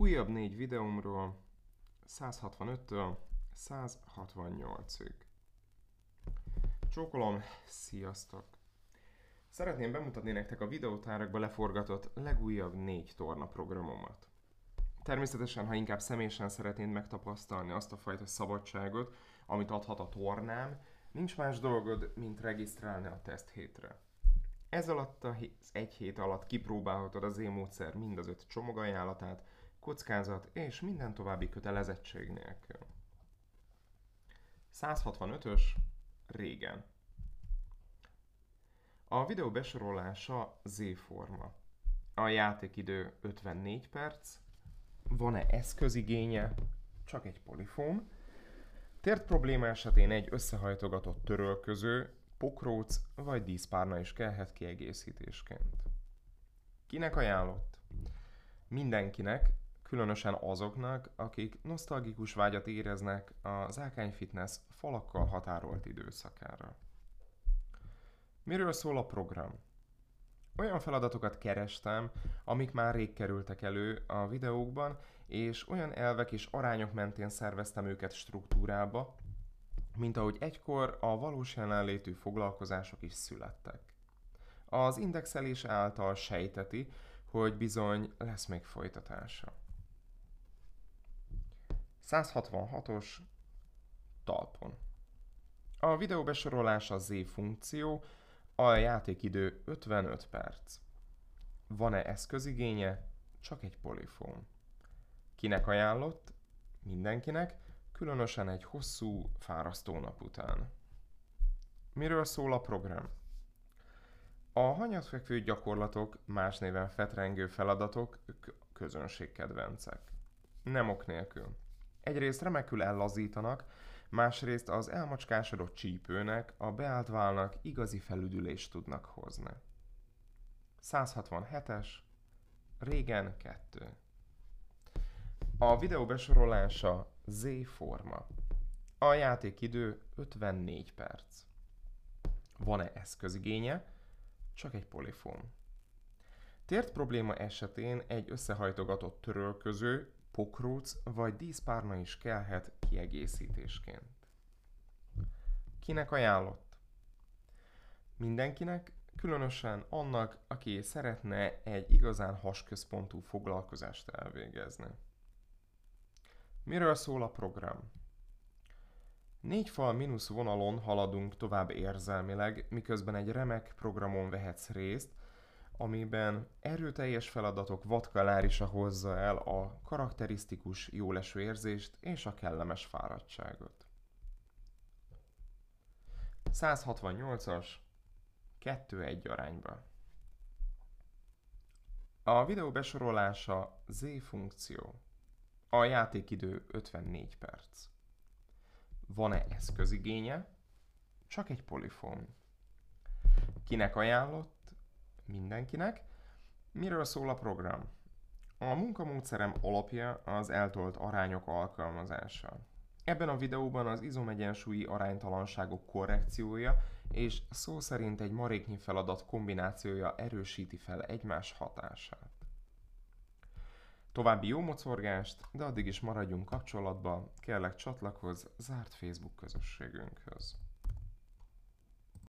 Újabb négy videómról 165-től 168-ig. Csókolom, sziasztok! Szeretném bemutatni nektek a videótárakba leforgatott legújabb négy torna programomat. Természetesen, ha inkább személyesen szeretnéd megtapasztalni azt a fajta szabadságot, amit adhat a tornám, nincs más dolgod, mint regisztrálni a teszt hétre. Ez alatt az egy hét alatt kipróbálhatod az én módszer mind az öt csomagajánlatát, kockázat és minden további kötelezettség nélkül. 165-ös régen. A videó besorolása Z-forma. A játékidő 54 perc, van-e eszközigénye, csak egy polifón, Tért probléma esetén egy összehajtogatott törölköző, pokróc vagy díszpárna is kellhet kiegészítésként. Kinek ajánlott? Mindenkinek, különösen azoknak, akik nosztalgikus vágyat éreznek a Zákány Fitness falakkal határolt időszakára. Miről szól a program? Olyan feladatokat kerestem, amik már rég kerültek elő a videókban, és olyan elvek és arányok mentén szerveztem őket struktúrába, mint ahogy egykor a valós jelenlétű foglalkozások is születtek. Az indexelés által sejteti, hogy bizony lesz még folytatása. 166-os talpon. A videó besorolása Z funkció, a játékidő 55 perc. Van-e eszközigénye? Csak egy polifón. Kinek ajánlott? Mindenkinek, különösen egy hosszú, fárasztó nap után. Miről szól a program? A hanyatfekvő gyakorlatok, más néven fetrengő feladatok, közönségkedvencek. Nem ok nélkül. Egyrészt remekül ellazítanak, másrészt az elmacskásodott csípőnek, a beállt válnak igazi felüdülést tudnak hozni. 167-es, régen 2. A videó besorolása Z forma. A játékidő 54 perc. Van-e eszközigénye? Csak egy polifón. Tért probléma esetén egy összehajtogatott törölköző, pokróc vagy díszpárna is kellhet kiegészítésként. Kinek ajánlott? Mindenkinek, különösen annak, aki szeretne egy igazán hasközpontú foglalkozást elvégezni. Miről szól a program? Négy fal mínusz vonalon haladunk tovább érzelmileg, miközben egy remek programon vehetsz részt, amiben erőteljes feladatok vadkalárisa hozza el a karakterisztikus jóleső érzést és a kellemes fáradtságot. 168-as 2-1 arányba. A videó besorolása Z funkció. A játékidő 54 perc. Van-e eszközigénye? Csak egy polifón. Kinek ajánlott? Mindenkinek. Miről szól a program? A munkamódszerem alapja az eltolt arányok alkalmazása. Ebben a videóban az izomegyensúlyi aránytalanságok korrekciója és szó szerint egy maréknyi feladat kombinációja erősíti fel egymás hatását. További jó mocorgást, de addig is maradjunk kapcsolatban, kérlek csatlakozz zárt Facebook közösségünkhöz.